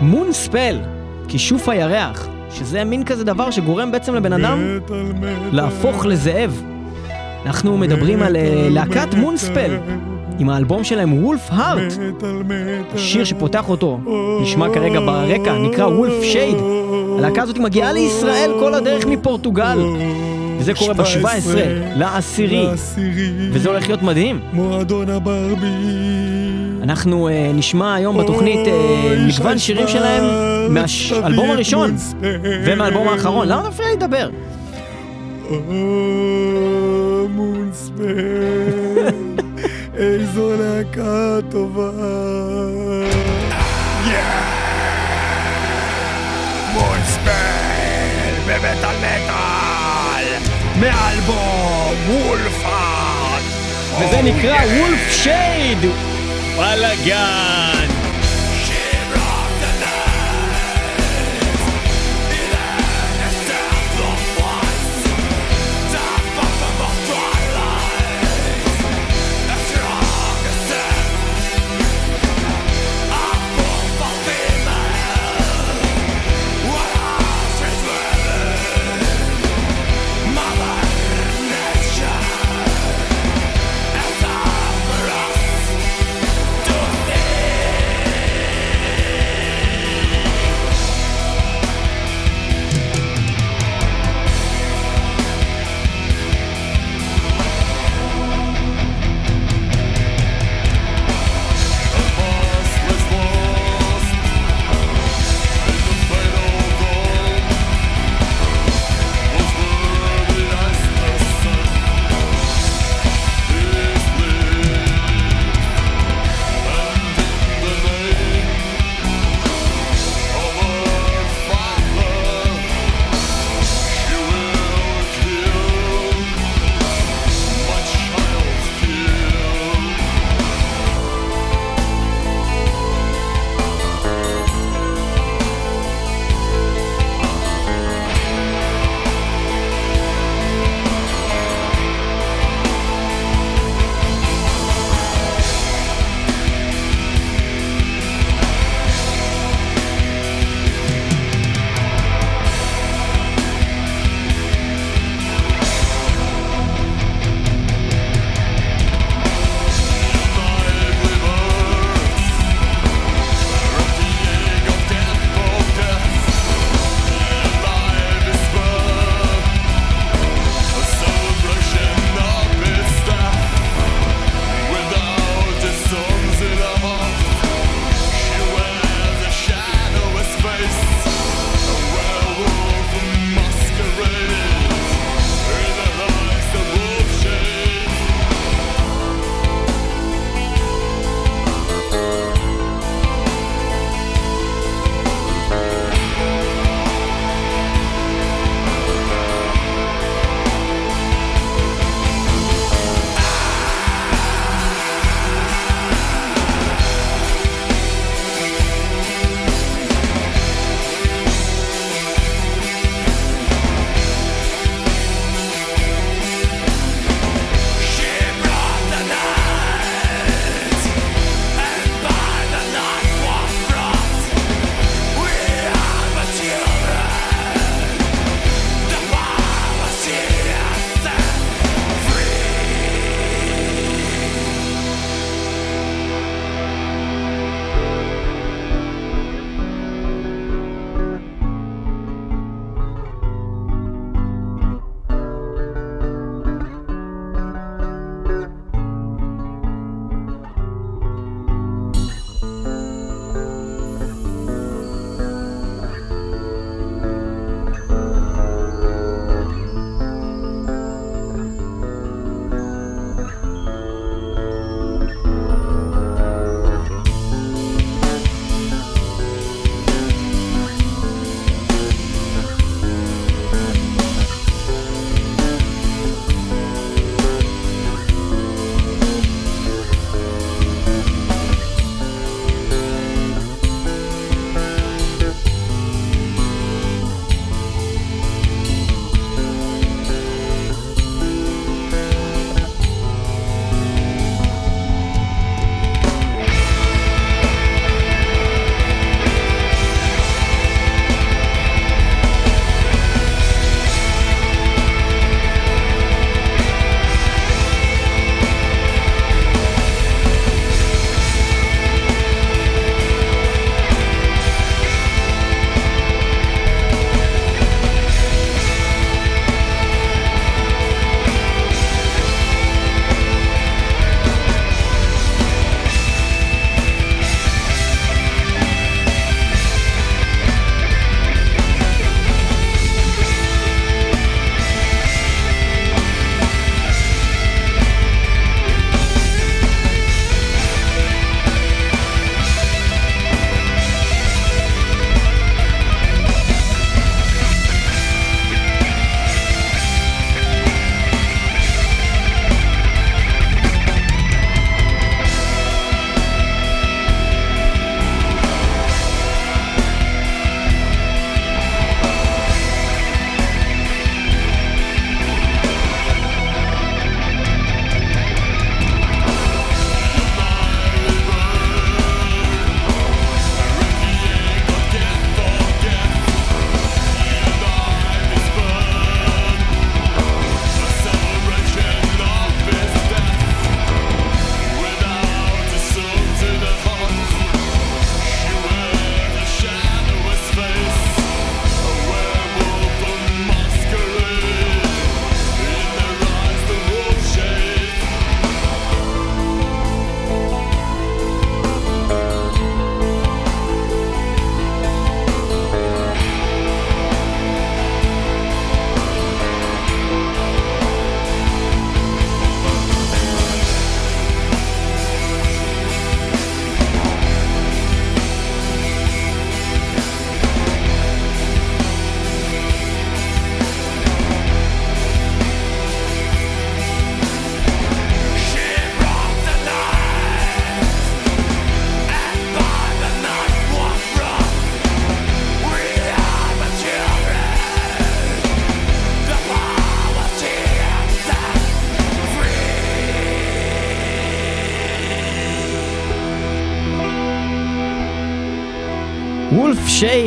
מון ספל, כישוף הירח, שזה מין כזה דבר שגורם בעצם לבן אדם להפוך לזאב. אנחנו מדברים על אה, להקת מונספל, עם האלבום שלהם וולף הארט. השיר שפותח אותו נשמע כרגע ברקע, נקרא וולף שייד. הלהקה הזאת מגיעה לישראל כל הדרך מפורטוגל. וזה קורה ב-17 לעשירי, וזה הולך להיות מדהים. מועדון הברבי. אנחנו uh, נשמע היום בתוכנית uh, מגוון שירים שלהם מהאלבום הראשון ומהאלבום האחרון. למה אתה מפריע לי לדבר? מונספל, איזו להקה טובה. מונספל במטאל מטאל מאלבום וולפארד וזה נקרא וולף שייד! Talaga!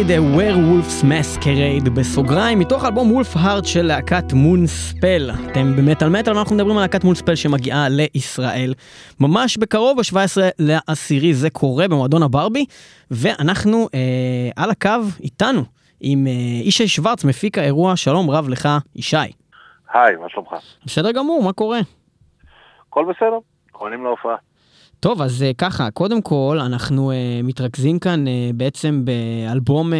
A Werewolf's Masquerade, בסוגריים, מתוך אלבום וולף הארט של להקת מונספל. אתם במטאל מטאל, ואנחנו מדברים על להקת מונספל שמגיעה לישראל. ממש בקרוב, ב-17 לעשירי זה קורה במועדון הברבי, ואנחנו אה, על הקו איתנו עם אה, ישי שוורץ, מפיק האירוע, שלום רב לך, ישי. היי, מה שלומך? בסדר גמור, מה קורה? הכל בסדר, כהנים להופעה. טוב, אז uh, ככה, קודם כל, אנחנו uh, מתרכזים כאן uh, בעצם באלבום,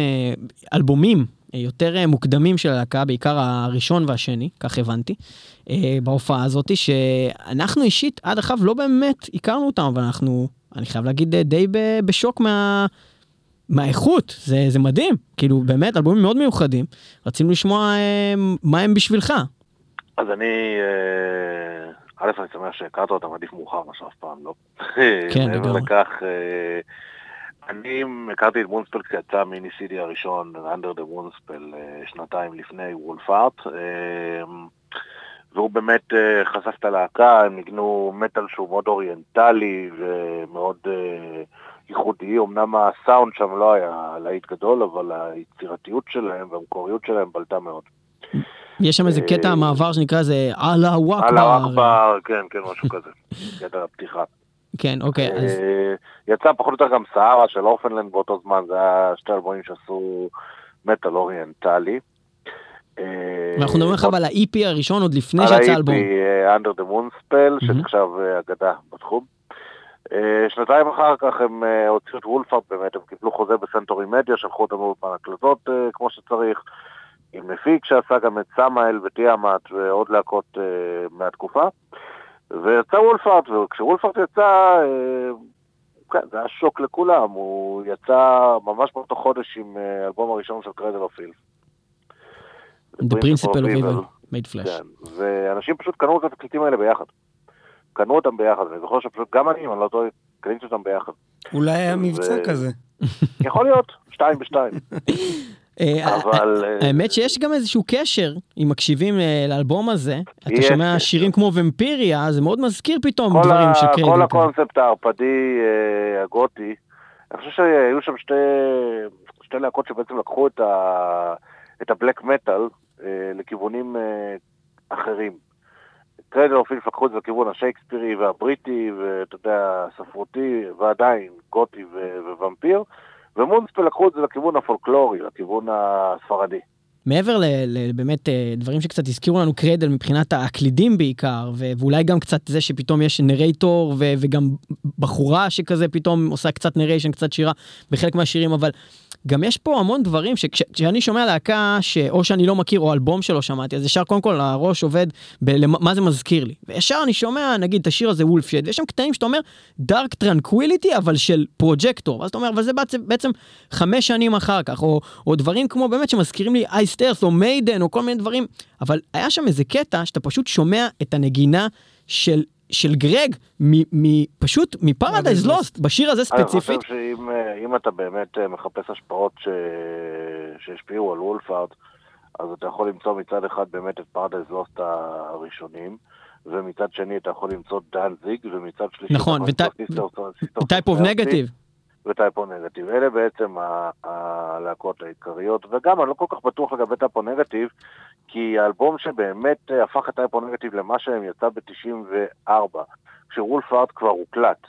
אלבומים יותר מוקדמים של הלהקה, בעיקר הראשון והשני, כך הבנתי, בהופעה הזאת, שאנחנו אישית עד עכשיו לא באמת הכרנו אותם, אבל אנחנו, אני חייב להגיד, די בשוק מה... מהאיכות, זה, זה מדהים, כאילו באמת אלבומים מאוד מיוחדים, רצינו לשמוע מה הם בשבילך. אז אני... Uh... א', אני שמח שהכרת אותם, עדיף מאוחר מאשר אף פעם, לא? כן, מעבר לגמרי. לכך, אה, אני הכרתי את מונספל כשיצא מיני סידי הראשון, Under the Moonspell, אה, שנתיים לפני וולפארט, והוא באמת אה, חשף את הלהקה, הם ניגנו מטאל שהוא מאוד אוריינטלי ומאוד אה, ייחודי, אמנם הסאונד שם לא היה להיט גדול, אבל היצירתיות שלהם והמקוריות שלהם בלטה מאוד. יש שם איזה אה, קטע מעבר שנקרא זה אללה אללה וואכבר. אכבר, כן, כן, משהו כזה. קטע הפתיחה. כן, אוקיי, אז אה, יצא פחות או יותר גם סהרה של אורפנלנד באותו זמן, זה היה שתי אלבומים שעשו מטאל אוריינטלי. אה, ואנחנו מדברים עכשיו על ה-EP הראשון עוד לפני על שיצא ה-EP, האלבום. אה, Under the Moonspell, מהמם. שנחשב אה, אגדה בתחום. שנתיים אחר כך הם הוציאו את וולפארט באמת, הם קיבלו חוזה בסנטורי מדיה, שלחו אותם לאולפן הקלטות כמו שצריך, עם מפיק שעשה גם את סמאל וטיאמט ועוד להקות אה, מהתקופה. ויצא וולפארט, וכשוולפארט יצא, אה, כן, זה היה שוק לכולם, הוא יצא ממש באותו חודש עם אה, האלבום הראשון של קרדל אוף אילף. The Principle of Evil, made flesh. כן, ואנשים פשוט קנו את התקליטים האלה ביחד. קנו אותם ביחד, אני זוכר שפשוט גם אני, אם אני לא טועה, קניתי אותם ביחד. אולי היה מבצע כזה. יכול להיות, שתיים בשתיים. אה, אבל... אה, האמת שיש גם איזשהו קשר, אם מקשיבים אה, לאלבום הזה, אתה שומע. שירים כמו ומפיריה, זה מאוד מזכיר פתאום כל, דברים. של כל קרדיט. הקונספט הערפדי אה, הגותי, אני חושב שהיו שם שתי, שתי להקות שבעצם לקחו את, ה... את הבלק מטאל אה, לכיוונים אה, אחרים. קרדל אוף אילף לקחו את זה לכיוון השייקספירי והבריטי, ואתה יודע, הספרותי, ועדיין גותי ו... ומונספל לקחו את זה לכיוון הפולקלורי, לכיוון הספרדי. מעבר ל- ל- באמת אה, דברים שקצת הזכירו לנו קרדל מבחינת הקלידים בעיקר, ואולי גם קצת זה שפתאום יש נרייטור וגם בחורה שכזה פתאום עושה קצת נריישן, קצת שירה בחלק מהשירים, אבל גם יש פה המון דברים שכשאני שומע להקה שאו שאני לא מכיר או אלבום שלא שמעתי, אז ישר קודם כל הראש עובד במה זה מזכיר לי. וישר אני שומע נגיד את השיר הזה וולף שד, ויש שם קטעים שאתה אומר Dark Tranquillity אבל של Projector, ואז אתה אומר אבל זה בעצם, חמש שנים אחר כך, או, או דברים כמו באמת שמזכירים לי Sisters או Maiden או כל מיני דברים, אבל היה שם איזה קטע שאתה פשוט שומע את הנגינה של... של גרג, מ- מ- פשוט מ Paradise Lost, בשיר הזה אני ספציפית, חושב שאם אה, אתה באמת אה, מחפש השפעות ש... שהשפיעו על Wolfheart, אז אתה יכול למצוא מצד אחד באמת את Paradise Lost הראשונים, ומצד שני אתה יכול למצוא Danzig, ומצד שלישי נכון, אתה יכול וטי- למצוא Sister- Sister Type O Negative. ו Type O Negative. אלה בעצם הלהקות העיקריות, וגם אני לא כל כך בטוח לגבי Type O Negative, כי האלבום שבאמת אה, הפך את Type O Negative למה שהם יצא ב-94, כש Wolfheart כבר הוקלט.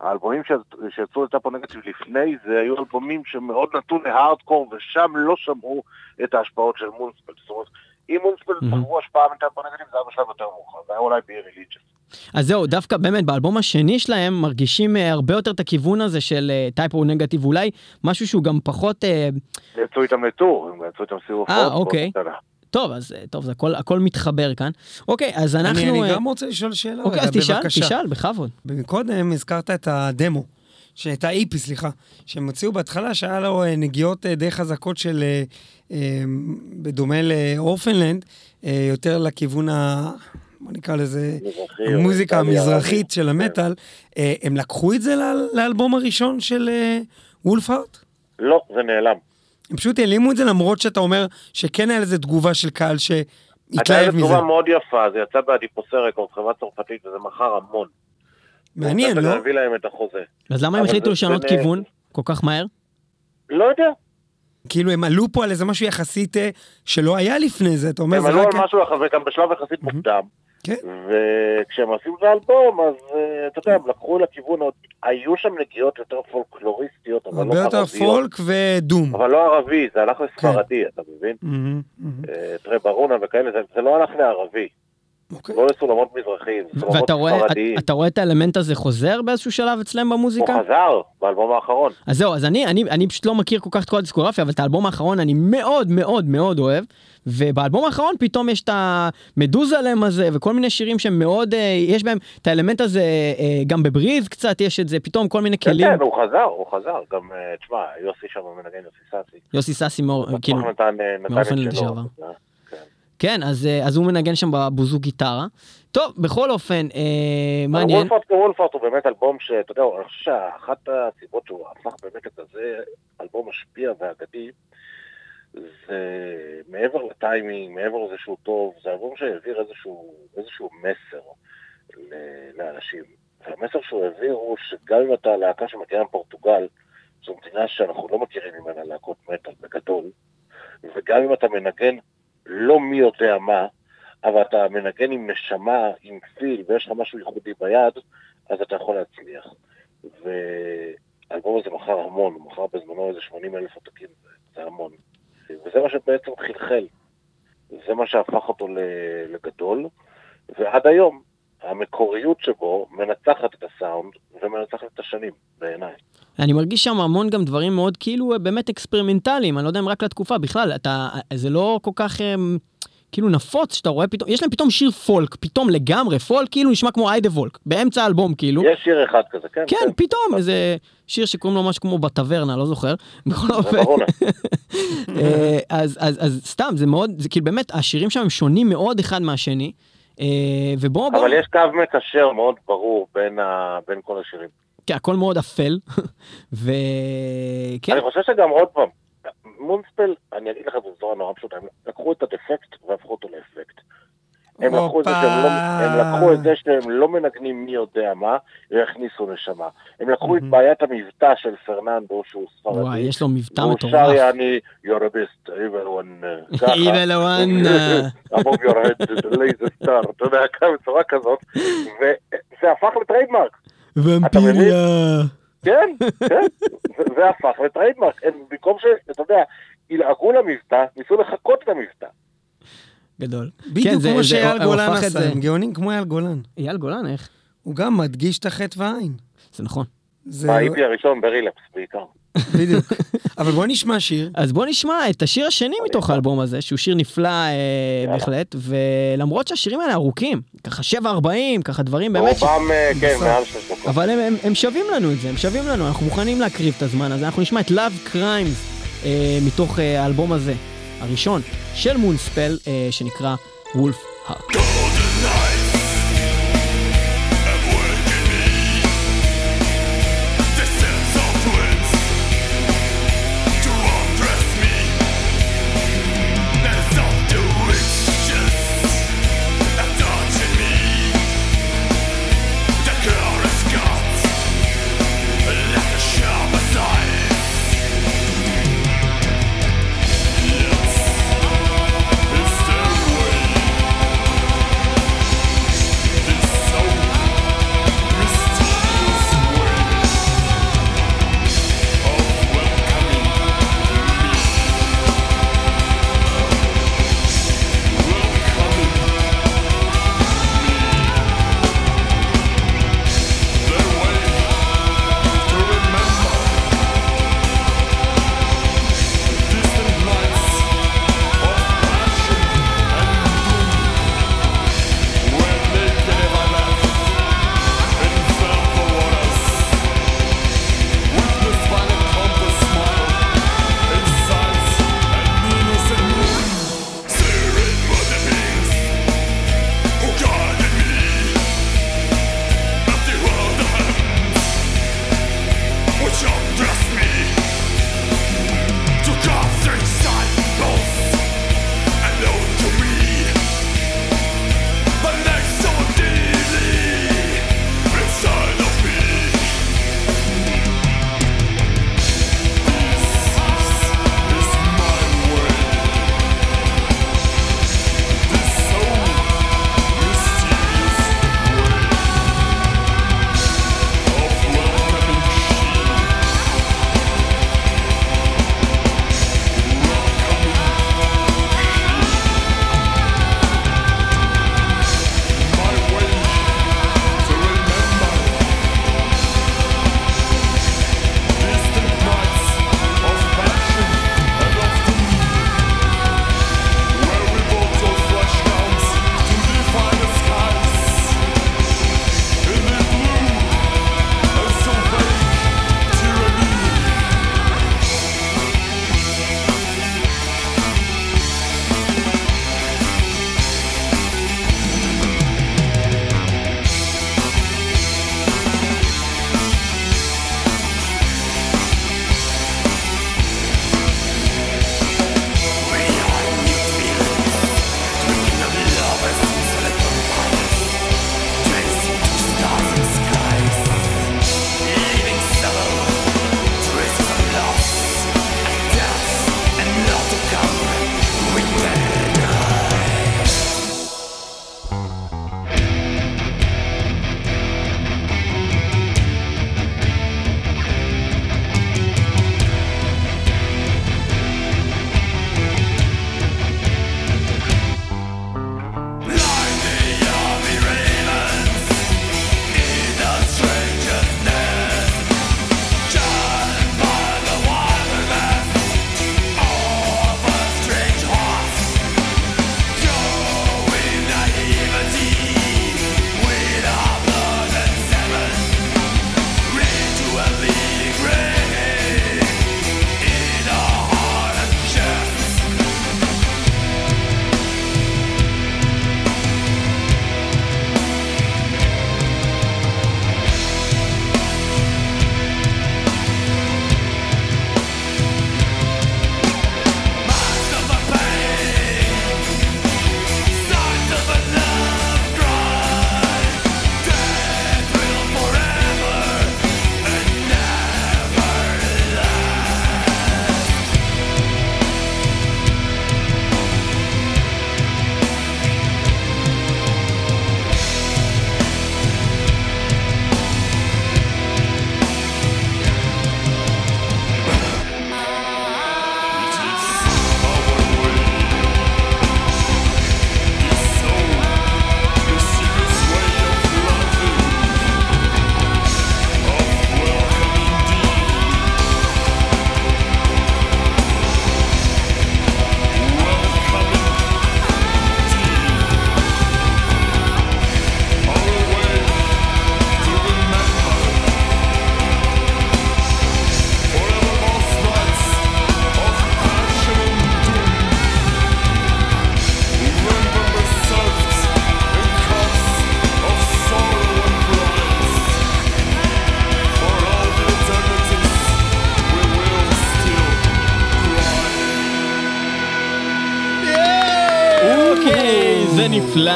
האלבומים שיצאו ל Type O Negative לפני זה היו אלבומים שמאוד נטו להארדקור ושם לא שמעו את ההשפעות של Moonspell. זאת אומרת, אם מונספל מהמם. צברו השפעה מטאפו נגטיב זה היה בשלב יותר מאוחר, זה היה אולי ב-Religious. אז זהו, דווקא באמת באלבום השני שלהם מרגישים אה, הרבה יותר את הכיוון הזה של טייפו נגטיב, אולי משהו שהוא גם פחות... אה, יצאו איתם לטור, הם יצאו איתם סיבוב אה, אוקיי. טוב, אז אה, טוב, זה הכל, הכל מתחבר כאן. אוקיי, אז אנחנו... אני אני אה, גם רוצה לשאול שאלה. אוקיי, רגע, אז תשאל, בבקשה. תשאל, בכבוד. קודם הזכרת את הדמו, את ה-EP, סליחה, שהם הוציאו בהתחלה, שהיה לו אה, נגיעות אה, די חזקות של, אה, בדומה לאורפנלנד, יותר לכיוון ה... בוא נקרא לזה, המוזיקה המזרחית של. המטאל. אה, הם לקחו את זה לאל- לאלבום הראשון של וולפהארט? לא, זה נעלם. הם פשוט העלימו את זה למרות שאתה אומר שכן היה לזה תגובה של קהל הייתה שהתלהב לזה מזה. תגובה מאוד יפה, זה יצא באדיפוסי רקורד, חברה צרפתית, וזה מכר המון. מעניין, לא? הביא להם את החוזה. אז למה הם החליטו לשנות זה- כיוון כל כך מהר? לא יודע. כאילו הם עלו פה על איזה משהו יחסית אה, שלא היה לפני זה, אתה אומר, הם זה עלו על רק... משהו אחר, וגם בשלב יחסית. מוקדם. כן. וכשהם עשו את האלבום, אז אה, אתה יודע, הם לקחו לכיוון עוד... היו שם נגיעות יותר פולקלוריסטיות, אבל הרבה לא יותר ערביות. פולק ודום. אבל לא ערבי, זה הלך לספרדי, אתה מבין? אה, תראה, ברונה וכאלה, זה- זה לא הלך לערבי, אוקיי. לא לסולמות מזרחיים, זה סולמות ואתה רואה, ספרדיים. אתה רואה את האלמנט הזה חוזר באיזשהו שלב אצלם הוא במוזיקה? חזר באלבום האחרון. אז זהו, אז אני, אני, אני פשוט לא מכיר כל כך את כל הדיסקוגרפיה, אבל את האלבום האחרון אני מאוד מאוד מאוד אוהב, ובאלבום האחרון פתאום יש את המדוזלם הזה, וכל מיני שירים שהם מאוד, אה, יש בהם את האלמנט הזה, אה, גם בבריז קצת יש את זה, פתאום כל מיני כן, כלים. כן, הוא חזר, הוא חזר. גם, אה, תשמע, יוסי שם מנגן, יוסי סאסי. יוסי סאסי כאילו, נתן אה. לשעבר. כן. אז, אה, אז הוא מנגן שם בבוזו גיטרה. טוב, בכל אופן, אה, מעניין. וולפארט כוולפארט הוא באמת אלבום שאתה יודע, אני חושב שאחת הסיבות שהוא הפך באמת לכזה אלבום משפיע ואגדי, זה מעבר לטיימינג, מעבר לזה שהוא טוב, זה אלבום שהעביר איזשהו, איזשהו מסר לאנשים. והמסר שהוא העביר הוא שגם אם אתה להקה שמגיעה מפורטוגל, זו מדינה שאנחנו לא מכירים ממנה להקות מטאל בגדול, וגם אם אתה מנגן לא מי יודע מה, אבל אתה מנגן עם נשמה, עם פיל, ויש לך משהו ייחודי ביד, אז אתה יכול להצליח. והאלבום הזה מכר המון, הוא מכר בזמנו איזה 80 אלף עותקים, זה המון. וזה מה שבעצם חלחל. זה מה שהפך אותו לגדול, ועד היום המקוריות שבו מנצחת את הסאונד ומנצחת את השנים, בעיניי. אני מרגיש שם המון גם דברים מאוד כאילו אה, באמת אקספרימנטליים, אני לא יודע אם רק לתקופה, בכלל, אתה, זה לא כל כך אה, כאילו נפוץ שאתה רואה פתאום, יש להם פתאום שיר פולק, פתאום לגמרי, פולק כאילו נשמע כמו איידה וולק, באמצע האלבום כאילו. יש שיר אחד כזה, כן? כן, פתאום איזה שיר שקוראים לו משהו כמו בטברנה, לא זוכר. בכל אופן. אה, אז, אז, אז סתם, זה מאוד, זה כאילו באמת, השירים שם הם שונים מאוד אחד מהשני. אה, ובואו, בואו, אבל יש קו מקשר מאוד ברור בין, ה... בין כל השירים. כן, הכל מאוד אפל. וכן, אני חושב שגם עוד פעם, מונספל, אני אגיד לך בצורה נורא פשוטה, הם לקחו את הדפקט והפכו אותו לאפקט. הם לקחו, את זה שהם לא, הם לקחו את זה שהם לא מנגנים מי יודע מה, והכניסו נשמה. הם לקחו את בעיית המבטא של פרננדו, שהוא ספרדי. וואי, יש לו מבטא מטורף. שר יעני, you're a beast, evil one, uh, ככה. Evil one, above your head, star, אתה יודע, בצורה כזאת, וזה הפך ל trademark. Vampiria. כן, כן, זה- הפך ל trademark. הם במקום שאתה יודע, ילעגו למבטא, ניסו לחקות את המבטא. גדול. כן, בדיוק זה- כמו שאייל גולן עשה, זה- הם גאונים כמו אייל גולן. אייל גולן, איך? הוא גם מדגיש את החי"ת והעי"ן. זה נכון. זה הייתי הראשון ברילפס בעיקר. בדיוק. אבל בוא נשמע שיר. אז בוא נשמע את השיר השני מתוך האלבום הזה, שהוא שיר נפלא אה, בהחלט, ולמרות שהשירים האלה ארוכים, ככה 7.40, ככה דברים באמת. רובם, אה, כן. מעל שש דקות. אבל הם, הם, הם שווים לנו את זה, הם שווים לנו, אנחנו מוכנים להקריב את הזמן הזה, אנחנו נשמע את Love Crimes אה, מתוך האלבום הזה, הראשון, של מונספל, אה, שנקרא וולף הארט. זה נפלא.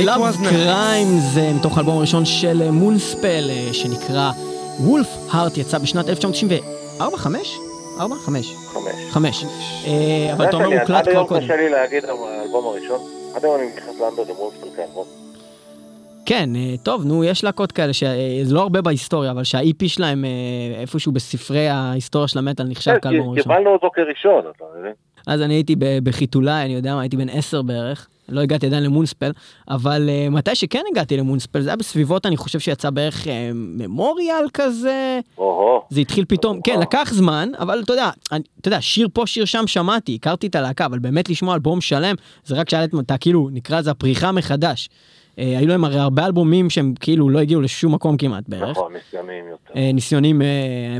It Love was nice. Crime זה מתוך האלבום הראשון של מונספל שנקרא וולף הארט יצא בשנת 1994, 5? 4? 5. חמש. 5. אבל אתה אומר זה הוא הוקלט עד כבר היום קודם. קשה לי להגיד על האלבום הראשון. עד היום אני מתייחס לאנדר דה מונסטר כאלבום. כן, אה, טוב, נו, יש להקות כאלה, שזה לא הרבה בהיסטוריה, אבל שה-EP שלהם אה, איפשהו בספרי ההיסטוריה של המטאל נחשב כן, כאלבום ראשון. קיבלנו אותו כראשון, אתה מבין? אז אני הייתי ב- בחיתולי, אני יודע מה, הייתי בן 10 בערך. לא הגעתי עדיין למונספל, אבל uh, מתי שכן הגעתי למונספל, זה היה בסביבות, אני חושב שיצא בערך uh, ממוריאל כזה. או-הו. זה התחיל פתאום, כן, וואו. לקח זמן, אבל אתה יודע, אני, אתה יודע, שיר פה, שיר שם שמעתי, הכרתי את הלהקה, אבל באמת לשמוע אלבום שלם, זה רק את אתה כאילו, נקרא לזה הפריחה מחדש. Uh, היו להם הרי הרבה אלבומים שהם כאילו לא הגיעו לשום מקום כמעט בערך. נכון, ניסיוניים יותר. Uh, ניסיונים,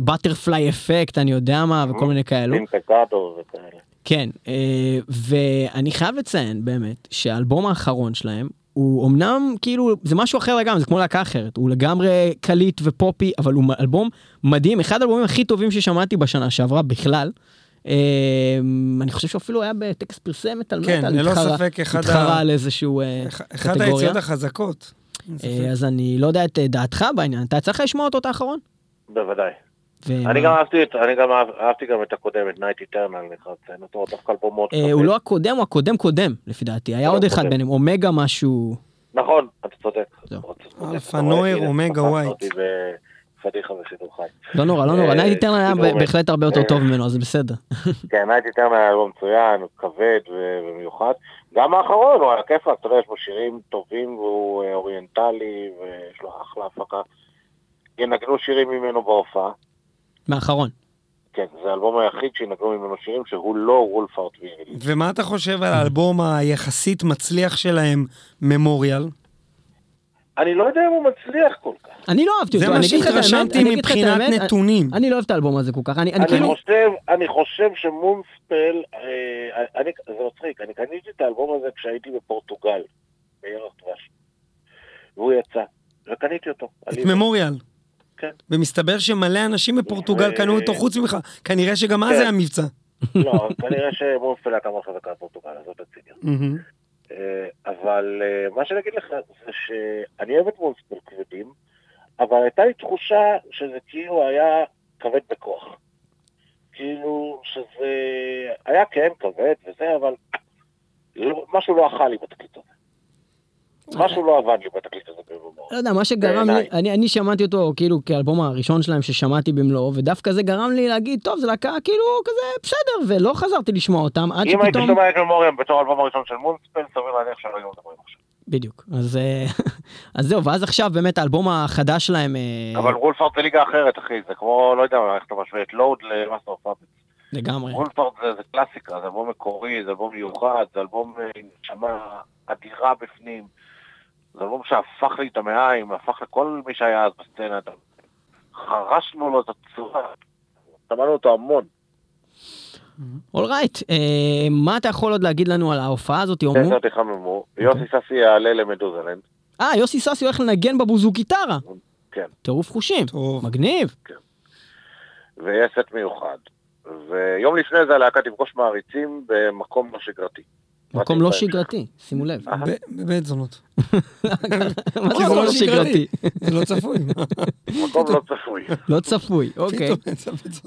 בטרפליי אפקט, אני יודע מה, וכל מיני כאלו. אינפקדו וכאלה. כן, אה, ואני חייב לציין באמת שהאלבום האחרון שלהם הוא אמנם כאילו זה משהו אחר לגמרי זה כמו להקה אחרת הוא לגמרי קליט ופופי אבל הוא אלבום מדהים אחד האלבומים הכי טובים ששמעתי בשנה שעברה בכלל. אה, אני חושב שאפילו היה בטקס פרסי מטאל כן, מטאל ללא התחרה- ספק אחד ה- התחרה על איזשהו אה, אחת קטגוריה. היציאות החזקות. אה, אז אני לא יודע את דעתך בעניין יצא לך לשמוע אותו את האחרון? בוודאי. אני גם אהבתי את, אני גם אהב- אהבתי גם את הקודם, את Night Eternal, דווקא אלבום מאוד אה, כבד. הוא לא הקודם הוא הקודם קודם לפי דעתי היה הוא עוד אחד. ביניהם Omega משהו. נכון, אתה צודק. רואה, Noir, Omega White. חי. לא נורא, לא נורא, אה, Night Eternal היה בהחלט הרבה יותר אה, טוב ממנו, אז זה בסדר. כן, Night Eternal היה אלבום מצוין, כבד ומיוחד. גם האחרון הוא היה כיפאק, אתה יודע, יש בו שירים טובים והוא אה, אוריינטלי ויש לו אחלה הפקה. ינגנו שירים ממנו בהופעה. מהאחרון. כן, זה האלבום היחיד שינגנו ממנו שירים שהוא לא וולפארט וירילי. ומה אתה חושב על האלבום היחסית מצליח שלהם, ממוריאל? אני לא יודע אם הוא מצליח כל כך. אני לא אהבתי זה אותו, מה אני אגיד לך את האמת, שהתרשמתי מבחינת נתונים. אני לא אוהב את האלבום הזה כל כך, אני כאילו, חושב, אני חושב שמונספל, אה, אני, זה מצחיק, אני קניתי את האלבום הזה כשהייתי בפורטוגל, בירח דבש. והוא יצא, וקניתי אותו. את. ממוריאל. כן. ומסתבר שמלא אנשים בפורטוגל קנו אותו חוץ ממך. כנראה שגם אז כן. היה מבצע. לא, כנראה שמונספל היה כמה חזקה בפורטוגל, אז זאת הציגה. מהמם. אה, אבל אה, מה שאני אגיד לך זה שאני אוהב את מונספל כבדים, אבל הייתה לי תחושה שזה כאילו היה כבד בכוח. כאילו שזה היה כן כבד וזה, אבל לא, משהו לא אכל לי בתקליט הזה. משהו לא עבד לי בתקליט הזה במאור. לא יודע, מה שגרם לי. אני אני שמעתי אותו כאילו כאלבום הראשון שלהם ששמעתי במלואו, ודווקא זה גרם לי להגיד, טוב, זה להקה כאילו כזה בסדר, ולא חזרתי לשמוע אותם, עד אם הייתי שפתאום, שומע את ממוריאם בתור האלבום הראשון של מונספל, סביר להניח שלא היינו מדברים עכשיו. בדיוק, אז אה, אז זהו, ואז עכשיו באמת האלבום החדש שלהם, אה, אבל Wolfheart זה ליגה אחרת, אחי, זה כמו, לא יודע איך אתה משווה את Load ל Master of Puppets. לגמרי, Wolfheart זה, זה קלאסיקה, זה אלבום מקורי, זה אלבום מיוחד, זה אלבום אה, עם נשמה אדירה בפנים. זה אלבום שהפך לי את המעיים, הפך לכל מי שהיה אז בסצנה. חרשנו לו את הצורה, שמענו אותו המון. Alright, מה אתה יכול עוד להגיד לנו על ההופעה הזאת, כן, יומו? תחממו. יוסי ססי יעלה למדוזלנד. אה, יוסי ססי הולך לנגן בבוזוקיטרה. כן. טירוף חושים. טוב. מגניב. ויהיה סט מיוחד. ויום לפני זה הלהקה תפגוש מעריצים במקום לא שגרתי. מקום לא. שגרתי, שימו לב. בבית זונות. מה זה לא לא שגרתי? זה לא צפוי. מקום לא צפוי. לא צפוי, אוקיי.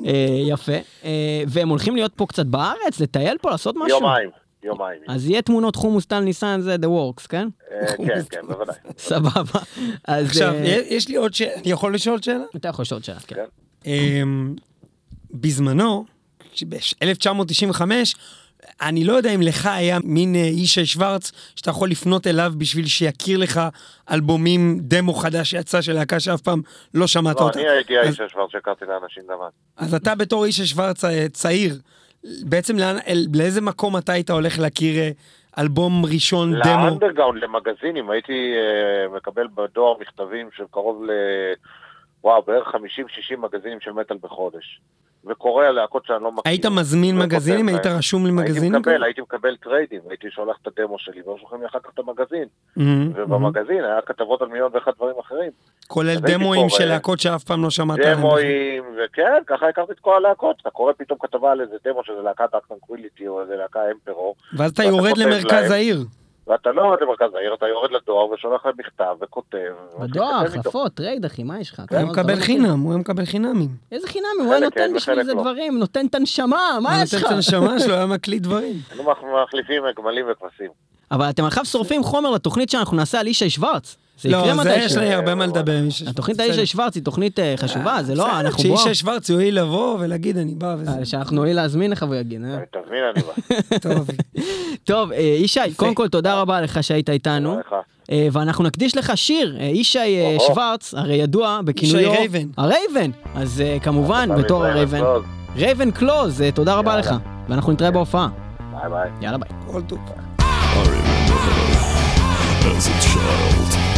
אה, יפה. אה, והם הולכים להיות פה קצת בארץ, לטייל פה, לעשות משהו? יומיים. יומיים. אז יהיה תמונות חומוס טל ניסן זה The Works, כן? אה, כן, כן, בוודאי. סבבה. עכשיו, יש לי עוד שאלה, אני יכול לשאול שאלה? אתה יכול לשאול שאלה, כן. כן. אמ, בזמנו, ב-1995, אני לא יודע אם לך היה מין אה, ישי שוורץ שאתה יכול לפנות אליו בשביל שיכיר לך אלבומים, דמו חדש שיצא של להקה שאף פעם לא שמעת לא, אותה. אני הייתי אז- האיש שכבר שהכרתי לאנשים גם אז. אתה בתור ישי שוורץ אה, צעיר, בעצם לאן- אל- לאיזה מקום אתה היית הולך להכיר אה, אלבום ראשון, דמו? לאנדרגראונד, למגזינים, הייתי אה, מקבל בדואר מכתבים של קרוב ל... וואו, בערך 50-60 מגזינים של מטאל בחודש. וקורא על להקות שאני לא מכיר. היית מזמין וכותב מגזינים? היית רשום הייתי למגזינים? מקבל, הייתי מקבל טריידים, הייתי שולח את הדמו שלי, והיו שולחים לי אחר כך את המגזין. מהמם. ובמגזין היה כתבות על מיליון ואחד דברים אחרים. כולל הייתי קורא. של להקות שאף פעם לא שמעת עליהם. דמואים, וכן, ככה הכרתי את כל הלהקות. אתה קורא פתאום כתבה על איזה דמו שזה להקת Dark Tranquillity או איזה להקה Emperor, ואז אתה יורד למרכז. העיר. ואתה לא יורד למרכז העיר, אתה יורד לדואר ושולח להם מכתב וכותב. בדואר. החלפות, trade, אחי, מה יש לך? הוא היה לא- מקבל לא- חינם, הוא היה מקבל חינמים. איזה חינם, הוא היה נותן בשביל וחלק זה לא. דברים, נותן את הנשמה, מה יש נותן לך? את הנשמה שלו, היה מקליט דברים. מח- מחליפים גמלים וכבשים. אבל אתם עכשיו שורפים חומר לתוכנית שאנחנו נעשה על ישי שוורץ. זה יקרה לא, זה יש מתישהו. לי הרבה מה לדבר עם איש התוכנית על ישי שוורץ היא תוכנית אה, חשובה, זה לא, אנחנו בוא. כשישי שוורץ יואיל לבוא ולהגיד אני בא וזה. אה, שאנחנו נועיל להזמין לך והוא יגיד. אה? תזמין אני בא. טוב. טוב, אה, ישי, קודם כל תודה רבה לך שהיית איתנו, תודה לך. אה, ואנחנו נקדיש לך שיר, אה, ישי אה. שוורץ, הרי ידוע בכינויו... ישי Raven. ה Raven. אז אה, כמובן, בתור ה Raven. Raven Claws, אה, תודה רבה. לך. ואנחנו נתראה בהופעה. ביי ביי. יאללה ביי. כל טוב. As a child.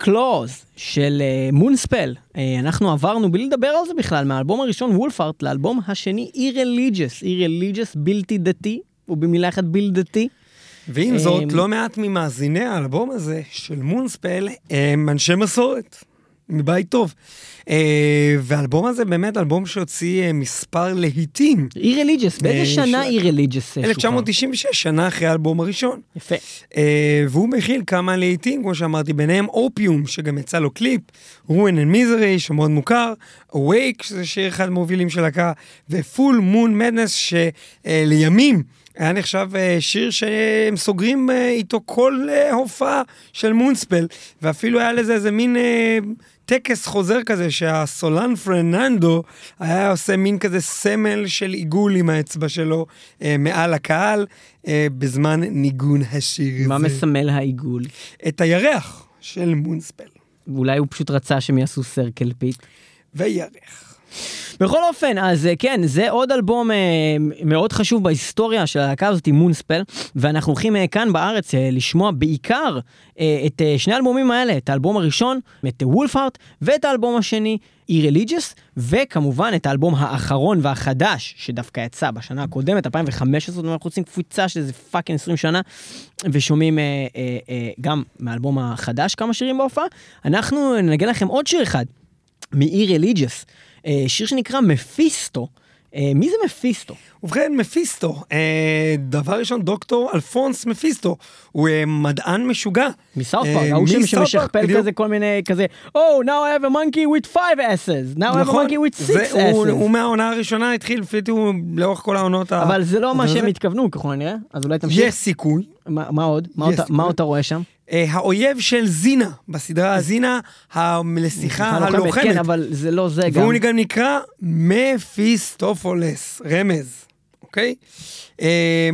Claws של Moonspell. אנחנו עברנו בלי לדבר על זה בכלל, מהאלבום הראשון Wolfheart לאלבום השני Irreligious, Irreligious בלתי דתי, ובמילה אחת בלתי. ועם זאת, אמ, לא מעט ממאזיני האלבום הזה של Moonspell הם אנשי מסורת, מבית טוב. אה, והאלבום הזה באמת אלבום שהוציא אה, מספר להיטים. Irreligious, באיזה אה, שנה של- Irreligious? 1996, שנה אחרי האלבום הראשון. יפה. אה, והוא מכיל כמה להיטים, כמו שאמרתי, ביניהם Opium, שגם יצא לו קליפ, Ruin and Misery, שמאוד מוכר, Awake, שזה שיר אחד המובילים של להקה, ו Full Moon Madness, שלימים היה נחשב אה, שיר שהם סוגרים אה, איתו כל אה, הופעה של Moonspell, ואפילו היה לזה איזה מין... אה, טקס חוזר כזה שהסולן פרננדו היה עושה מין כזה סמל של עיגול עם האצבע שלו אה, מעל הקהל אה, בזמן ניגון השיר הזה. מה מסמל העיגול? את הירח של Moonspell. אולי הוא פשוט רצה שהם יעשו circle pit. וירח. בכל אופן, אז אה, כן, זה עוד אלבום אה, מאוד חשוב בהיסטוריה של הלהקה הזאת, Moonspell, ואנחנו הולכים אה, כאן בארץ אה, לשמוע בעיקר אה, את אה, שני האלבומים האלה, את האלבום הראשון, את Wolfheart, ואת האלבום השני, Irreligious, וכמובן את האלבום האחרון והחדש, שדווקא יצא בשנה הקודמת, 2015, זאת אומרת, אנחנו עושים קפיצה של איזה fucking 20 שנה, ושומעים אה, אה, אה, גם מהאלבום החדש כמה שירים בהופעה. אנחנו ננגן לכם עוד שיר אחד, מ-E-Religious, אה, שיר שנקרא מפיסטו. אה, מי זה מפיסטו? ובכן, מפיסטו, אה, דבר ראשון, דוקטור אלפונס מפיסטו, הוא מדען משוגע. מסאוט אה, פארק, ההוא שם שמשכפל. כזה כל מיני כזה, Oh, now I have a monkey with five asses, now I have a נכון, monkey with six asses. הוא מהעונה הראשונה התחיל, לפי דעתי לאורך כל העונות. אבל זה לא מה שהם התכוונו ככל הנראה, אז אולי תמשיך. יש סיכוי. מה מה עוד? מה יש. אתה- מה אתה רואה שם? אה, האויב של זינה, בסדרה זינה הנסיכה הלוחמת. כן, אבל זה לא זה גם. והוא גם נקרא מפיסטופולס, רמז, אוקיי? אמ,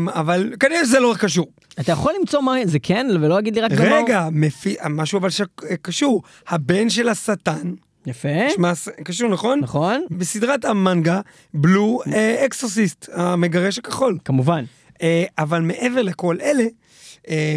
אבל כנראה שזה לא קשור. אתה יכול למצוא מה זה כן, ולא להגיד לי רק גם מה הוא. רגע, מפי... משהו אבל שקשור, הבן של השטן, יפה, נשמע קשור נכון? נכון? בסדרת המנגה, בלו אה, אקסוסיסט, המגרש הכחול. כמובן. אה, אבל מעבר לכל אלה, אה,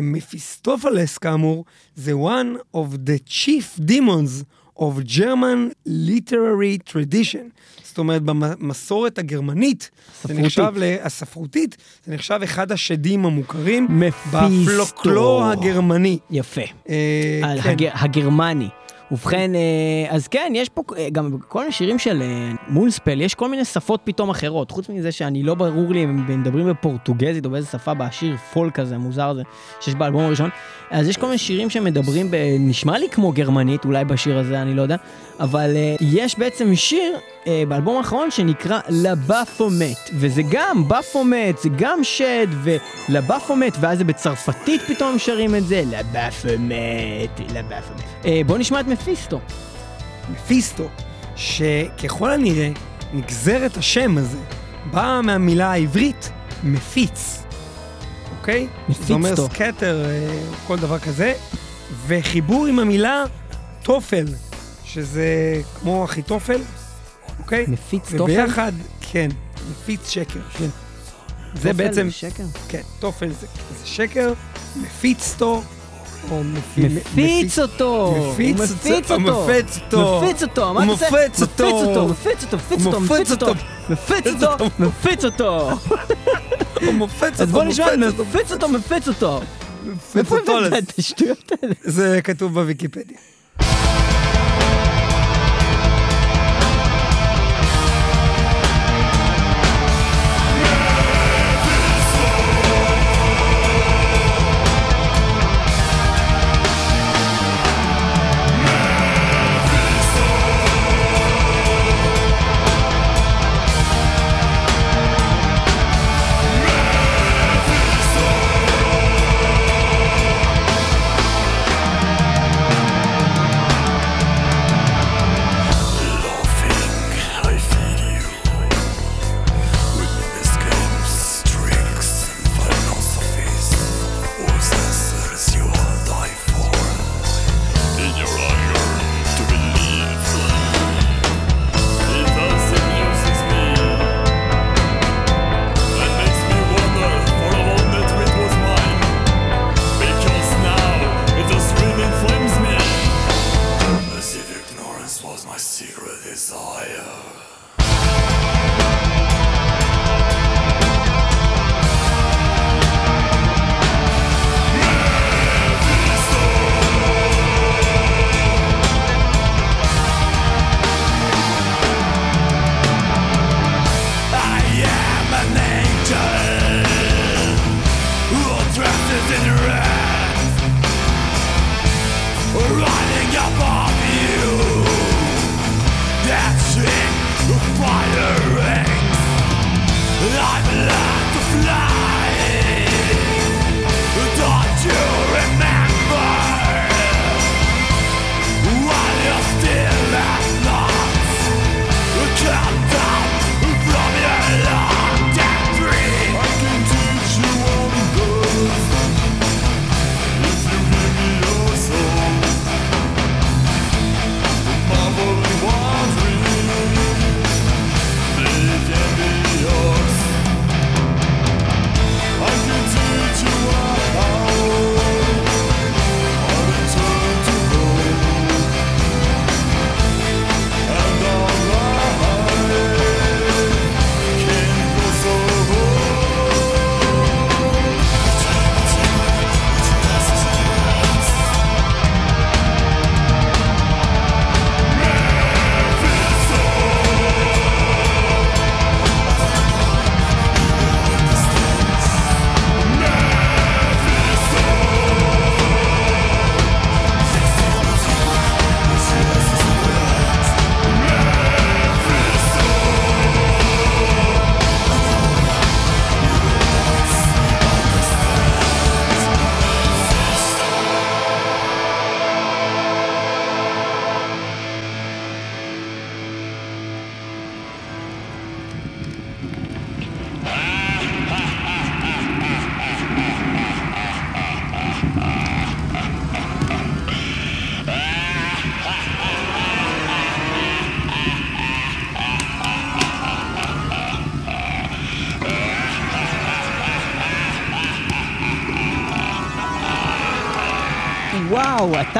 מפיסטופלס כאמור, זה one of the chief demons of German literary tradition. זאת אומרת, במסורת הגרמנית, זה ספרותית. נחשב, הספרותית, זה נחשב אחד השדים המוכרים מפיסטו. בפלוקלור הגרמני. יפה. אה, כן. הג- הגרמני. ובכן, אה, אז כן, יש פה אה, גם בכל מיני שירים של אה, מונספל, יש כל מיני שפות פתאום אחרות. חוץ מזה שאני לא ברור לי אם הם מדברים בפורטוגזית או באיזה שפה בשיר פולק הזה, המוזר הזה, שיש באלבום הראשון. אז יש כל מיני שירים שמדברים. נשמע לי כמו גרמנית, אולי בשיר הזה, אני לא יודע. אבל אה, יש בעצם שיר אה, באלבום האחרון שנקרא לבפומט, וזה גם בפומט, זה גם שד ולבפומט, ואז זה בצרפתית פתאום שרים את זה, לבפומט, לבפומט. אה, בוא נשמע את מפיסטו. מפיסטו, שככל הנראה נגזרת השם הזה, באה מהמילה העברית מפיץ, אוקיי? זה אומר מפיצטו. סקטר, אה, כל דבר כזה, וחיבור עם המילה תופל, שזה כמו אחיתופל, אוקיי? מפיץ תופל? וביחד, כן, מפיץ שקר, כן. זה תופל בעצם, שקר. כן, תופל זה, זה שקר, מפיצתו, או מפי- מפיץ אותו! מפיץ הוא אותו, מפיץ הוא אותו! מפץ אותו. מפיץ אותו! מה הוא אתה עושה? מפץ אותו. מפיץ אותו! מפיץ אותו! הוא מפיץ אותו! מפיץ אותו. אותו! מפיץ אותו! מפיץ אותו! הוא מופץ אותו, אז בוא נשמע, מופץ אותו, מפיץ אותו! מפיץ אותו! איפה אותו הבאת. את השטויות האלה? זה כתוב בוויקיפדיה.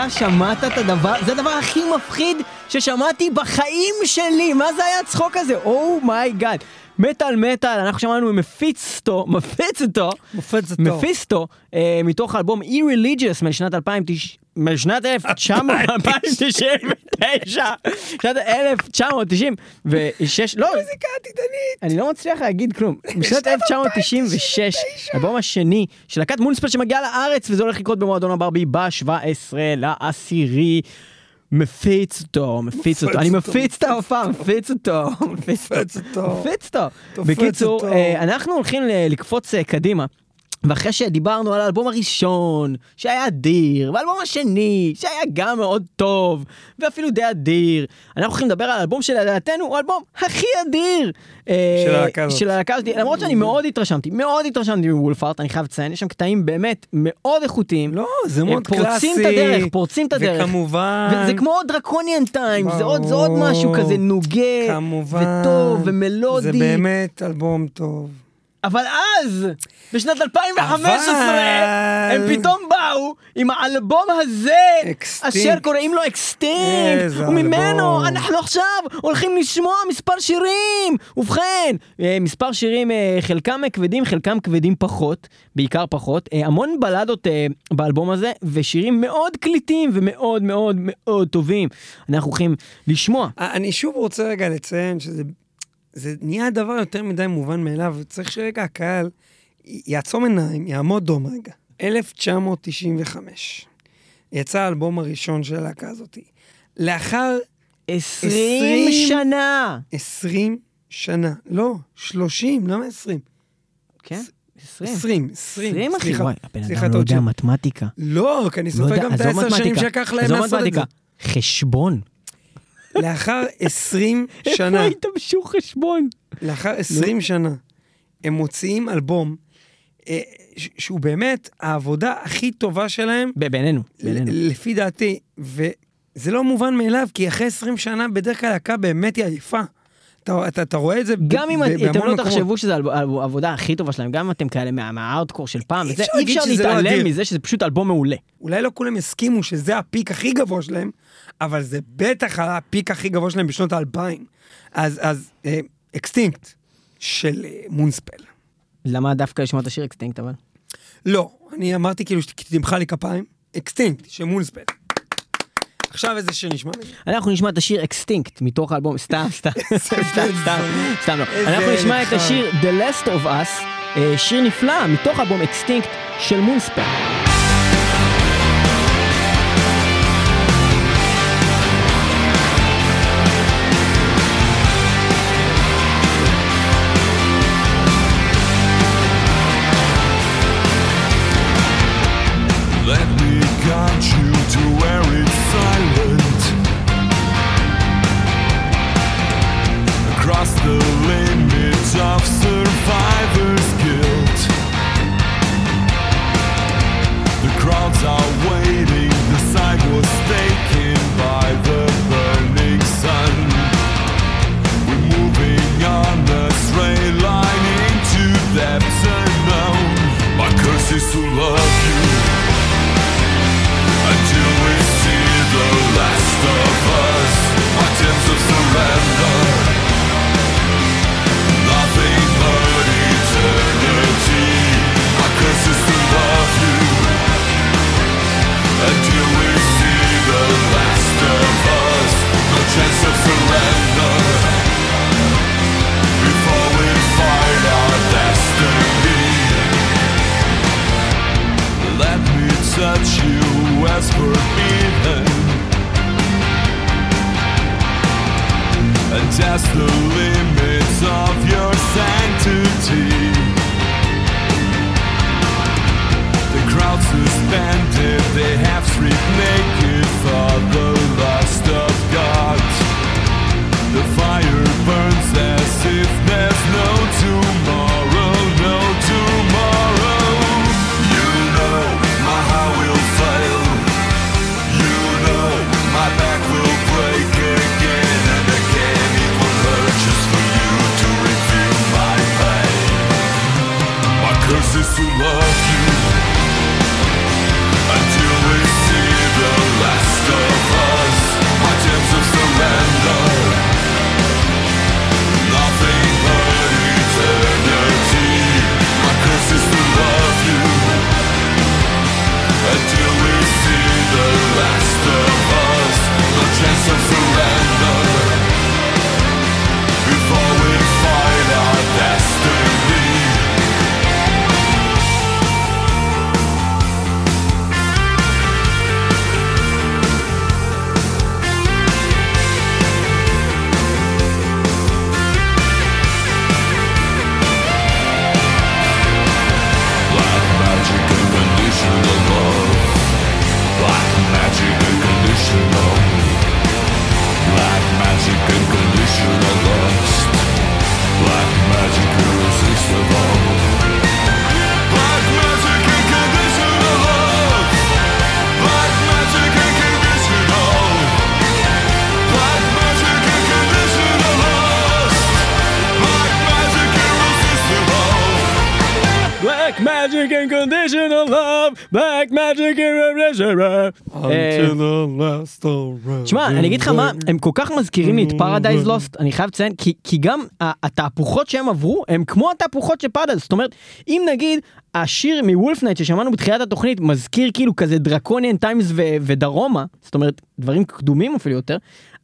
שמעת את הדבר, זה הדבר הכי מפחיד ששמעתי בחיים שלי, מה זה היה הצחוק הזה? Oh my God. מטאל מטאל, אנחנו שמענו Mephisto, מופץ אותו. Mephisto, אה, מתוך האלבום Irreligious משנת 2009, משנת 1999, שנת 1996, לא, מוזיקה עתידנית. אני לא מצליח להגיד כלום. בשנת 1996, האלבום השני של להקת מונספל שמגיע לארץ, וזה הולך לקרות במועדון הברבי ב-17 לעשירי. מפיץ אותו, מפיץ אותו, אני מפיץ את ההופעה, מפיץ אותו, מפיץ אותו. מפיץ אותו. בקיצור. אה, אנחנו הולכים לקפוץ אה, קדימה. ואחרי שדיברנו על האלבום הראשון, שהיה אדיר, והאלבום השני, שהיה גם מאוד טוב, ואפילו די אדיר, אנחנו הולכים לדבר על האלבום שלדעתנו הוא האלבום הכי אדיר. אה, של הלהקה הזאת. של הלהקה הזאת, למרות שאני מאוד התרשמתי, מאוד התרשמתי מ Wolfheart, אני חייב לציין, יש שם קטעים באמת מאוד איכותיים. לא, זה מאוד קלאסי. פורצים את הדרך, פורצים את הדרך. וכמובן... וזה כמו Draconian Times, זה עוד, זה עוד משהו כזה נוגה, כמובן. וטוב, ומלודי. זה באמת אלבום טוב. אבל אז, בשנת 2015, אבל- הם פתאום באו עם האלבום הזה, Extinct. אשר קוראים לו Extinct, וממנו אלבום. אנחנו עכשיו הולכים לשמוע מספר שירים. ובכן, אה, מספר שירים, אה, חלקם כבדים, חלקם כבדים פחות, בעיקר פחות, אה, המון בלדות באלבום הזה, ושירים מאוד קליטים ומאוד מאוד מאוד טובים. אנחנו הולכים לשמוע. אני שוב רוצה רגע לציין שזה זה נהיה דבר יותר מדי מובן מאליו, צריך שרגע הקהל יעצום עיניים, יעמוד דום רגע. 1995, יצא האלבום הראשון של הלהקה הזאת. לאחר 20 שנה! 20 שנה, לא, 30, למה 20? כן? 20. 20, 20, 20 אחי. וואי, הבן אדם לא יודע. מתמטיקה. לא, כי אני לא סופר גם את העשר שנים שלקח להם לעשות את זה. חשבון. לאחר 20 איפה שנה, היית בשוק חשבון? לאחר 20 שנה, הם מוציאים אלבום אה, ש- שהוא באמת העבודה הכי טובה שלהם, ב- בינינו, בינינו. ל- לפי דעתי, וזה לא מובן מאליו, כי אחרי 20 שנה בדרך כלל להקה באמת היא עייפה. אתה, אתה, אתה רואה את זה ב- גם אם ב- אתם לא. תחשבו שזו האל- העבודה הכי טובה שלהם, גם אם אתם כאלה מה- מהארדקור של פעם, אי אפשר שזה לא להתעלם. מזה שזה פשוט אלבום מעולה. אולי לא כולם יסכימו שזה הפיק הכי גבוה שלהם, אבל זה בטח הפיק הכי גבוה שלהם בשנות האלפיים. אז, אז אה, Extinct של אה, Moonspell. למה דווקא לשמוע את השיר Extinct אבל? לא, אני אמרתי כאילו שתמחא לי כפיים. Extinct של Moonspell. עכשיו איזה שיר נשמע. אנחנו נשמע את השיר Extinct מתוך האלבום, סתם, סתם, סתם, סתם, סתם לא. אנחנו נשמע את. השיר The Last of Us, אה, שיר נפלא מתוך האלבום Extinct של Moonspell. אני אגיד לך מה, הם כל כך מזכירים לי את Paradise Lost, אני חייב לציין, כי, כי גם התהפוכות שהם עברו, הם כמו התהפוכות של Paradise, זאת אומרת, אם נגיד, השיר מ Wolfheart ששמענו בתחילת התוכנית מזכיר כאילו כזה Draconian Times ו- ודרומה, זאת אומרת, דברים קדומים אפילו יותר,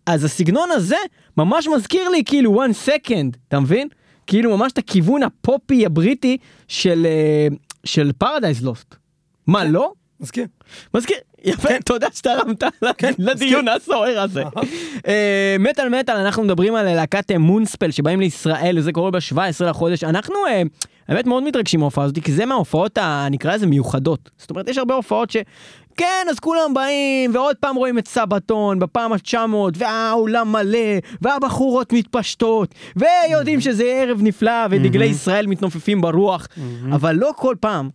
אז הסגנון הזה ממש מזכיר לי כאילו One Second, אתה מבין? כאילו ממש את הכיוון הפופי הבריטי של, אה, של Paradise Lost. מה, לא? מזכיר. מזכיר, יפה, תודה שתרמת כן, לדיון הסוער הזה. אה, מטאל מטאל, אנחנו מדברים על להקת אה, מונספל שבאים לישראל, וזה קורה ב-17 לחודש. אנחנו אה, האמת מאוד מתרגשים מההופעה הזאת, כי זה מההופעות, נקרא לזה מיוחדות. זאת אומרת, יש הרבה הופעות ש... כן, אז כולם באים, ועוד פעם רואים את סבתון, בפעם ה-900, והאולם מלא, והבחורות מתפשטות, ויודעים שזה ערב נפלא, ודגלי ישראל מתנופפים ברוח, אבל לא כל פעם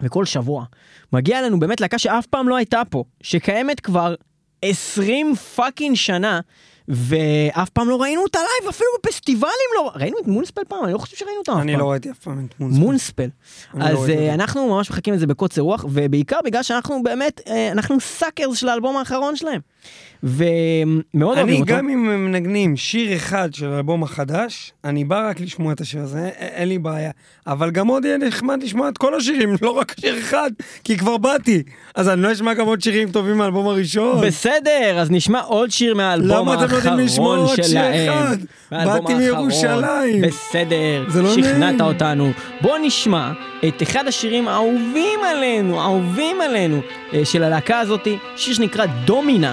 וכל שבוע מגיע לנו באמת להקה שאף פעם לא הייתה פה, שקיימת כבר 20 fucking שנה, ואף פעם לא ראינו אותה live, אפילו בפסטיבלים לא... ראינו את Moonspell פעם? אני לא חושב שראינו אותה אף פעם. אני לא ראיתי אף פעם את Moonspell. Moonspell. לא אז זה. אנחנו ממש מחכים לזה בקוצר רוח, ובעיקר בגלל שאנחנו באמת, אה, אנחנו suckers של האלבום האחרון שלהם. ומאוד אוהבים אני אותו. גם אם הם מנגנים שיר אחד של האלבום החדש, אני בא רק לשמוע את השיר הזה, אין לי בעיה. אבל גם עוד יהיה נחמד לשמוע את כל השירים, לא רק שיר אחד, כי כבר באתי. אז אני לא אשמע גם עוד שירים טובים מהאלבום הראשון. בסדר, אז נשמע עוד שיר מהאלבום למה אתם לא יודעים לשמוע האחרון עוד שיר שלהם. אחד? באתי האחרון. מירושלים. בסדר, לא שכנעת נעים. אותנו. בוא נשמע את אחד השירים האהובים עלינו, האהובים עלינו, אה, של הלהקה הזאתי, שיר שנקרא דומינה.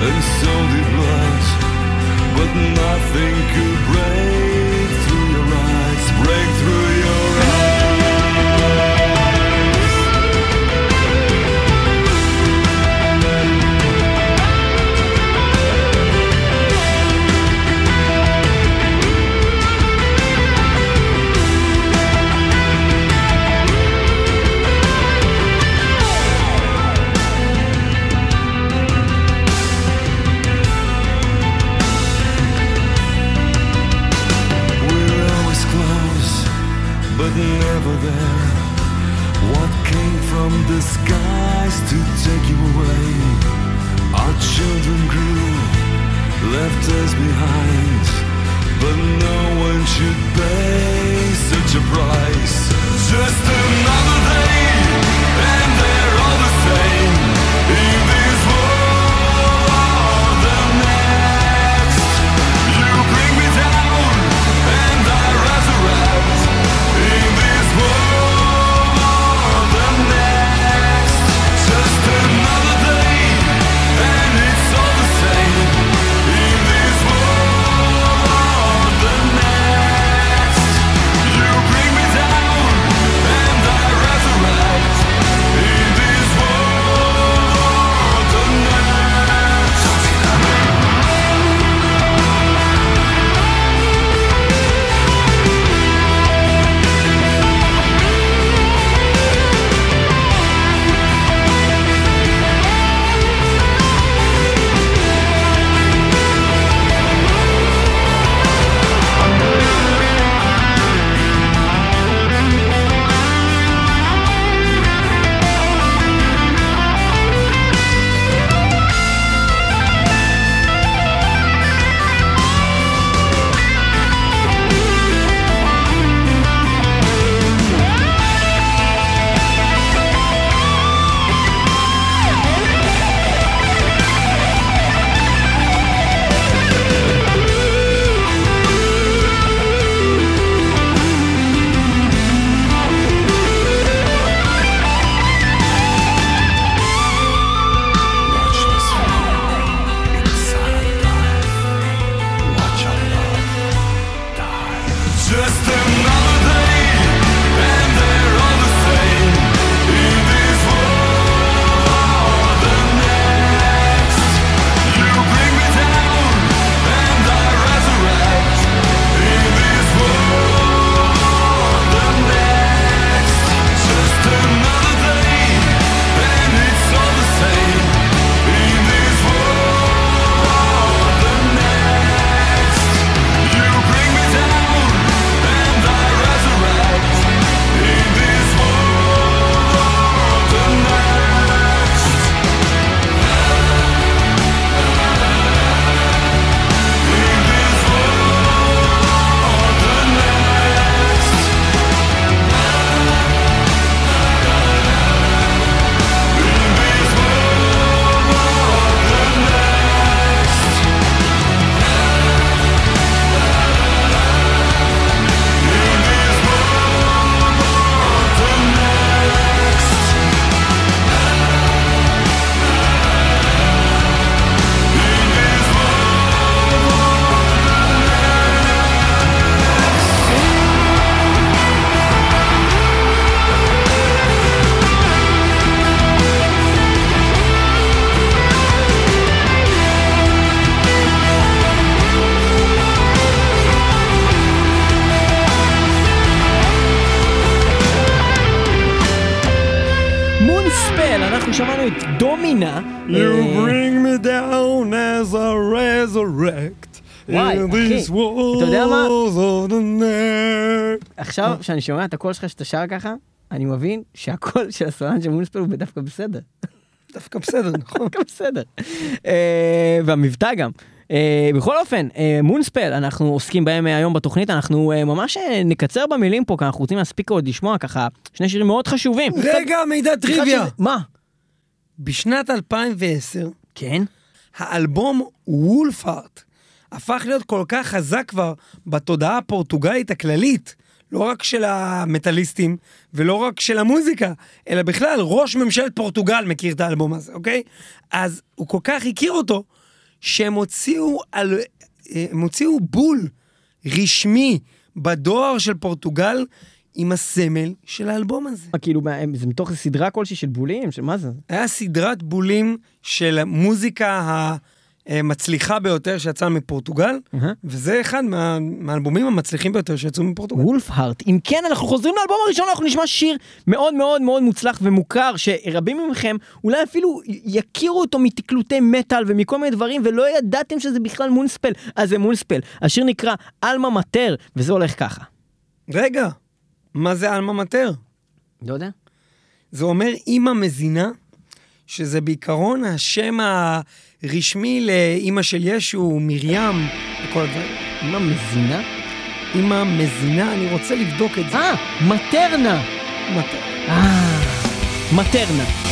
and so did blood, but nothing could break through your eyes. Break through skies to take you away? Our children grew, left us behind, but no one should pay such a price. Just another day, עכשיו, כשאני שומע את הקול שלך שאתה שר ככה, אני מבין שהקול של הסולן של מונספל הוא דווקא בסדר. דווקא בסדר, נכון. דווקא בסדר. אה, והמבטא גם. אה, בכל אופן, אה, מונספל, אנחנו עוסקים בהם אה, היום בתוכנית, אנחנו אה, ממש אה, נקצר במילים פה, כי אנחנו רוצים להספיק עוד לשמוע ככה שני שירים מאוד חשובים. רגע, מידע טריוויה. שזה- מה? בשנת 2010, כן? האלבום וולפארט הפך להיות כל כך חזק כבר בתודעה הפורטוגלית הכללית, לא רק של המטאליסטים ולא רק של המוזיקה, אלא בכלל, ראש ממשלת פורטוגל מכיר את האלבום הזה, אוקיי? אז הוא כל כך הכיר אותו, שהם הוציאו, על, הם הוציאו בול רשמי בדואר של פורטוגל עם הסמל של האלבום הזה. מה, כאילו, זה מתוך סדרה כלשהי של בולים? של מה זה? היה סדרת בולים של המוזיקה המצליחה ביותר שיצאה מפורטוגל, אהה. וזה אחד מה, מהאלבומים המצליחים ביותר שיצאו מפורטוגל. וולף הארט. אם כן, אנחנו חוזרים לאלבום הראשון, אנחנו נשמע שיר מאוד מאוד מאוד מוצלח ומוכר, שרבים מכם אולי אפילו יכירו אותו מתקלוטי מטאל ומכל מיני דברים, ולא ידעתם שזה בכלל מונספל. אז זה מונספל. השיר נקרא עלמה מטר, וזה הולך ככה. רגע, מה זה עלמה מטר? לא יודע. זה אומר אימא מזינה, שזה בעיקרון השם הרשמי לאימא של ישו, מרים, וכל הדברים. מה, מזינה? אימא מזינה, אני רוצה לבדוק את זה. אה, מטרנה. מטר. אה, מטרנה.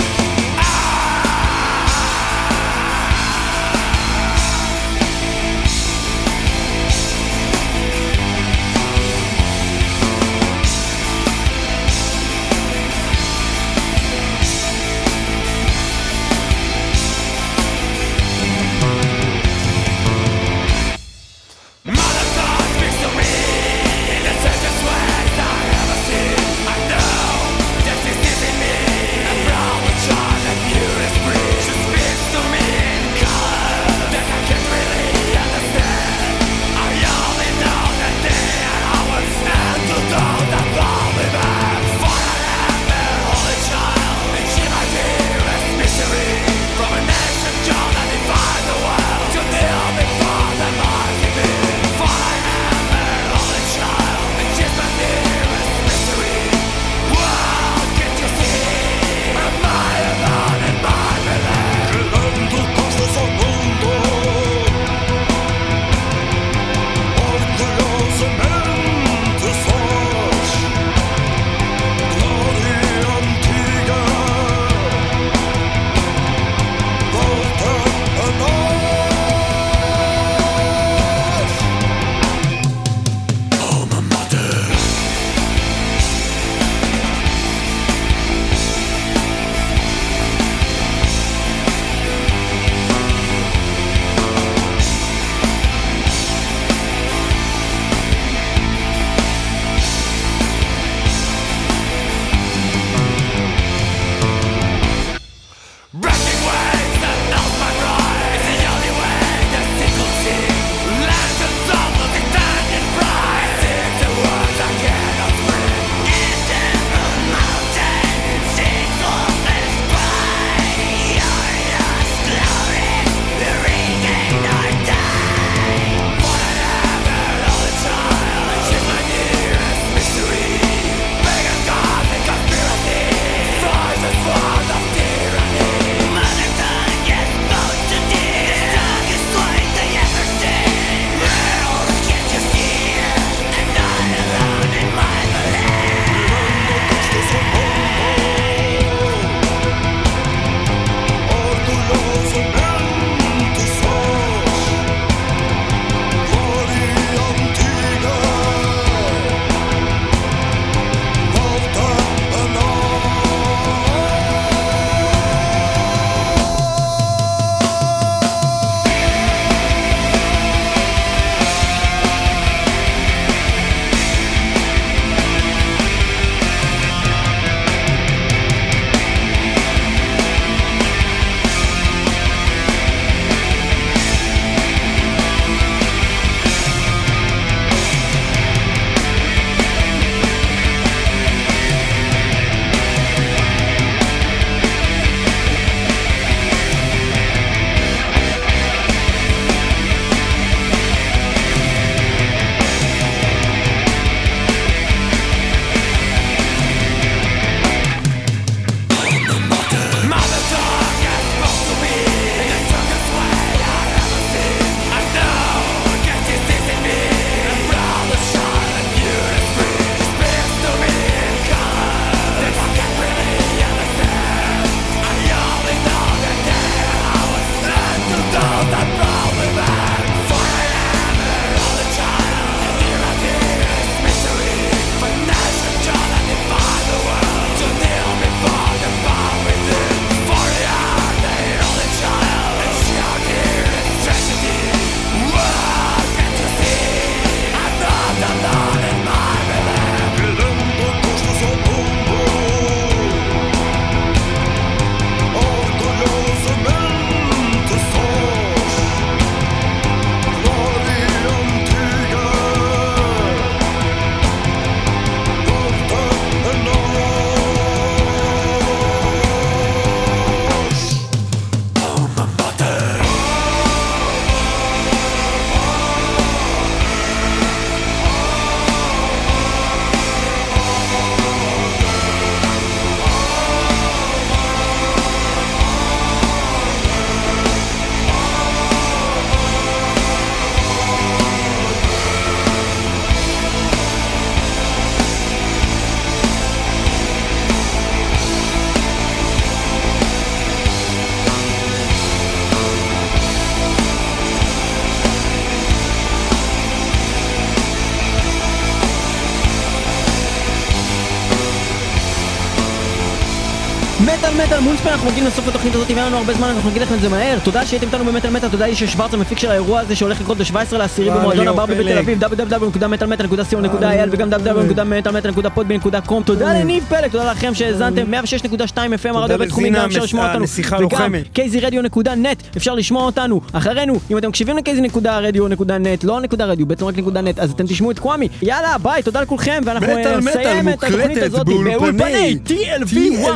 מונספל, אנחנו מגיעים לסוף התוכנית הזאת, אם היה לנו הרבה זמן, אנחנו נגיד לכם את זה מהר. תודה שהייתם איתנו במטאל מטאל, תודה לאיש שוורץ המפיק של האירוע הזה שהולך לקרות ב-17 לעשירי במועדון הברבי. בתל אביב, www.מטאלמטאל.co.il וגם www.מטאלמטאל.podbean.com. תודה לניב פלג, תודה לכם שהאזנתם, 106.2 FM הרדיו הבינתחומי, גם אפשר לשמוע אותנו. וגם kzradio.net, אפשר לשמוע אותנו. אחרינו, אם אתם מקשיבים ל-kz.radio.net, לא נקודה רדיו, בעצם רק נקודה נט, אז אתם תשמעו את קוואמי. יאללה, ביי, תודה לכולכם, ואנחנו נסיים את התוכנית הזאת באולפני TLV1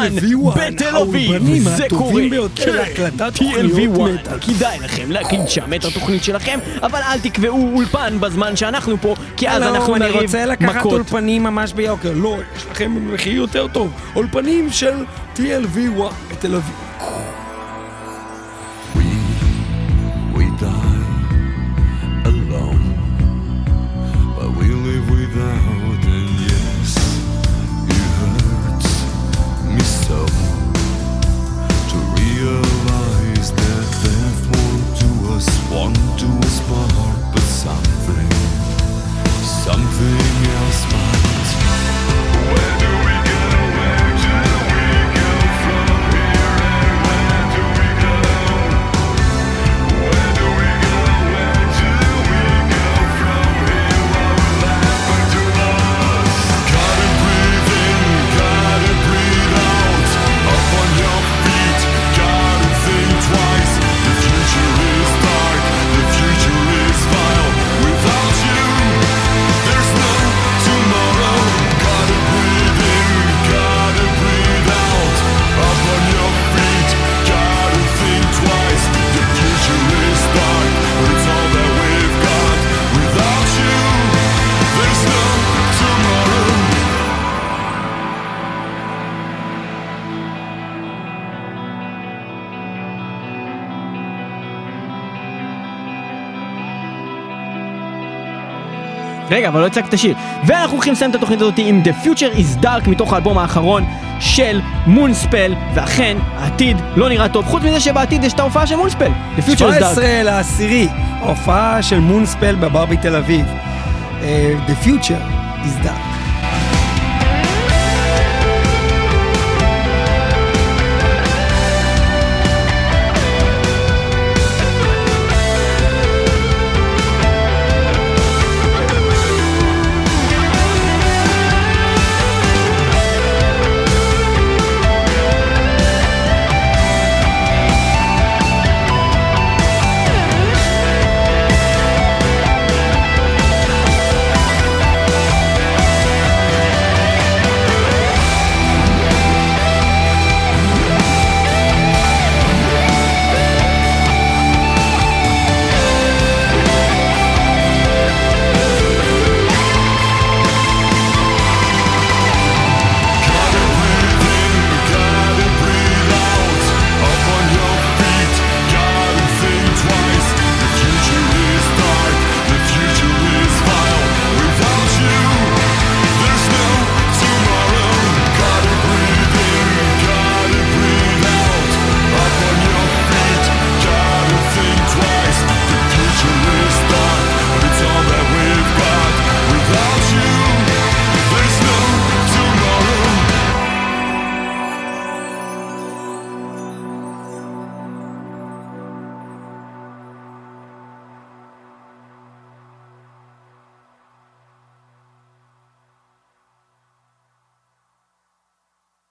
בתל אביב. קורה. הטובים ביותר כן. להקלטת תוכניות TLV1. מטאל. כדאי לכם להקליט שם את התוכנית שלכם, אבל אל תקבעו אולפן בזמן שאנחנו פה, כי אז אנחנו שלום, אני נריב רוצה לקחת מכות. אולפנים ממש ביוקר. לא, יש לכם מחיר יותר טוב. אולפנים של TLV1 בתל אביב. One, two. רגע, אבל לא הצגת את השיר. ואנחנו הולכים לסיים את התוכנית הזאת עם The Future is Dark מתוך האלבום האחרון של מונספל, ואכן, העתיד לא נראה טוב. חוץ מזה שבעתיד יש את ההופעה של מונספל. The Future is Dark. 17 לעשירי, ההופעה של מונספל בבר בתל אביב. אה, The future is dark.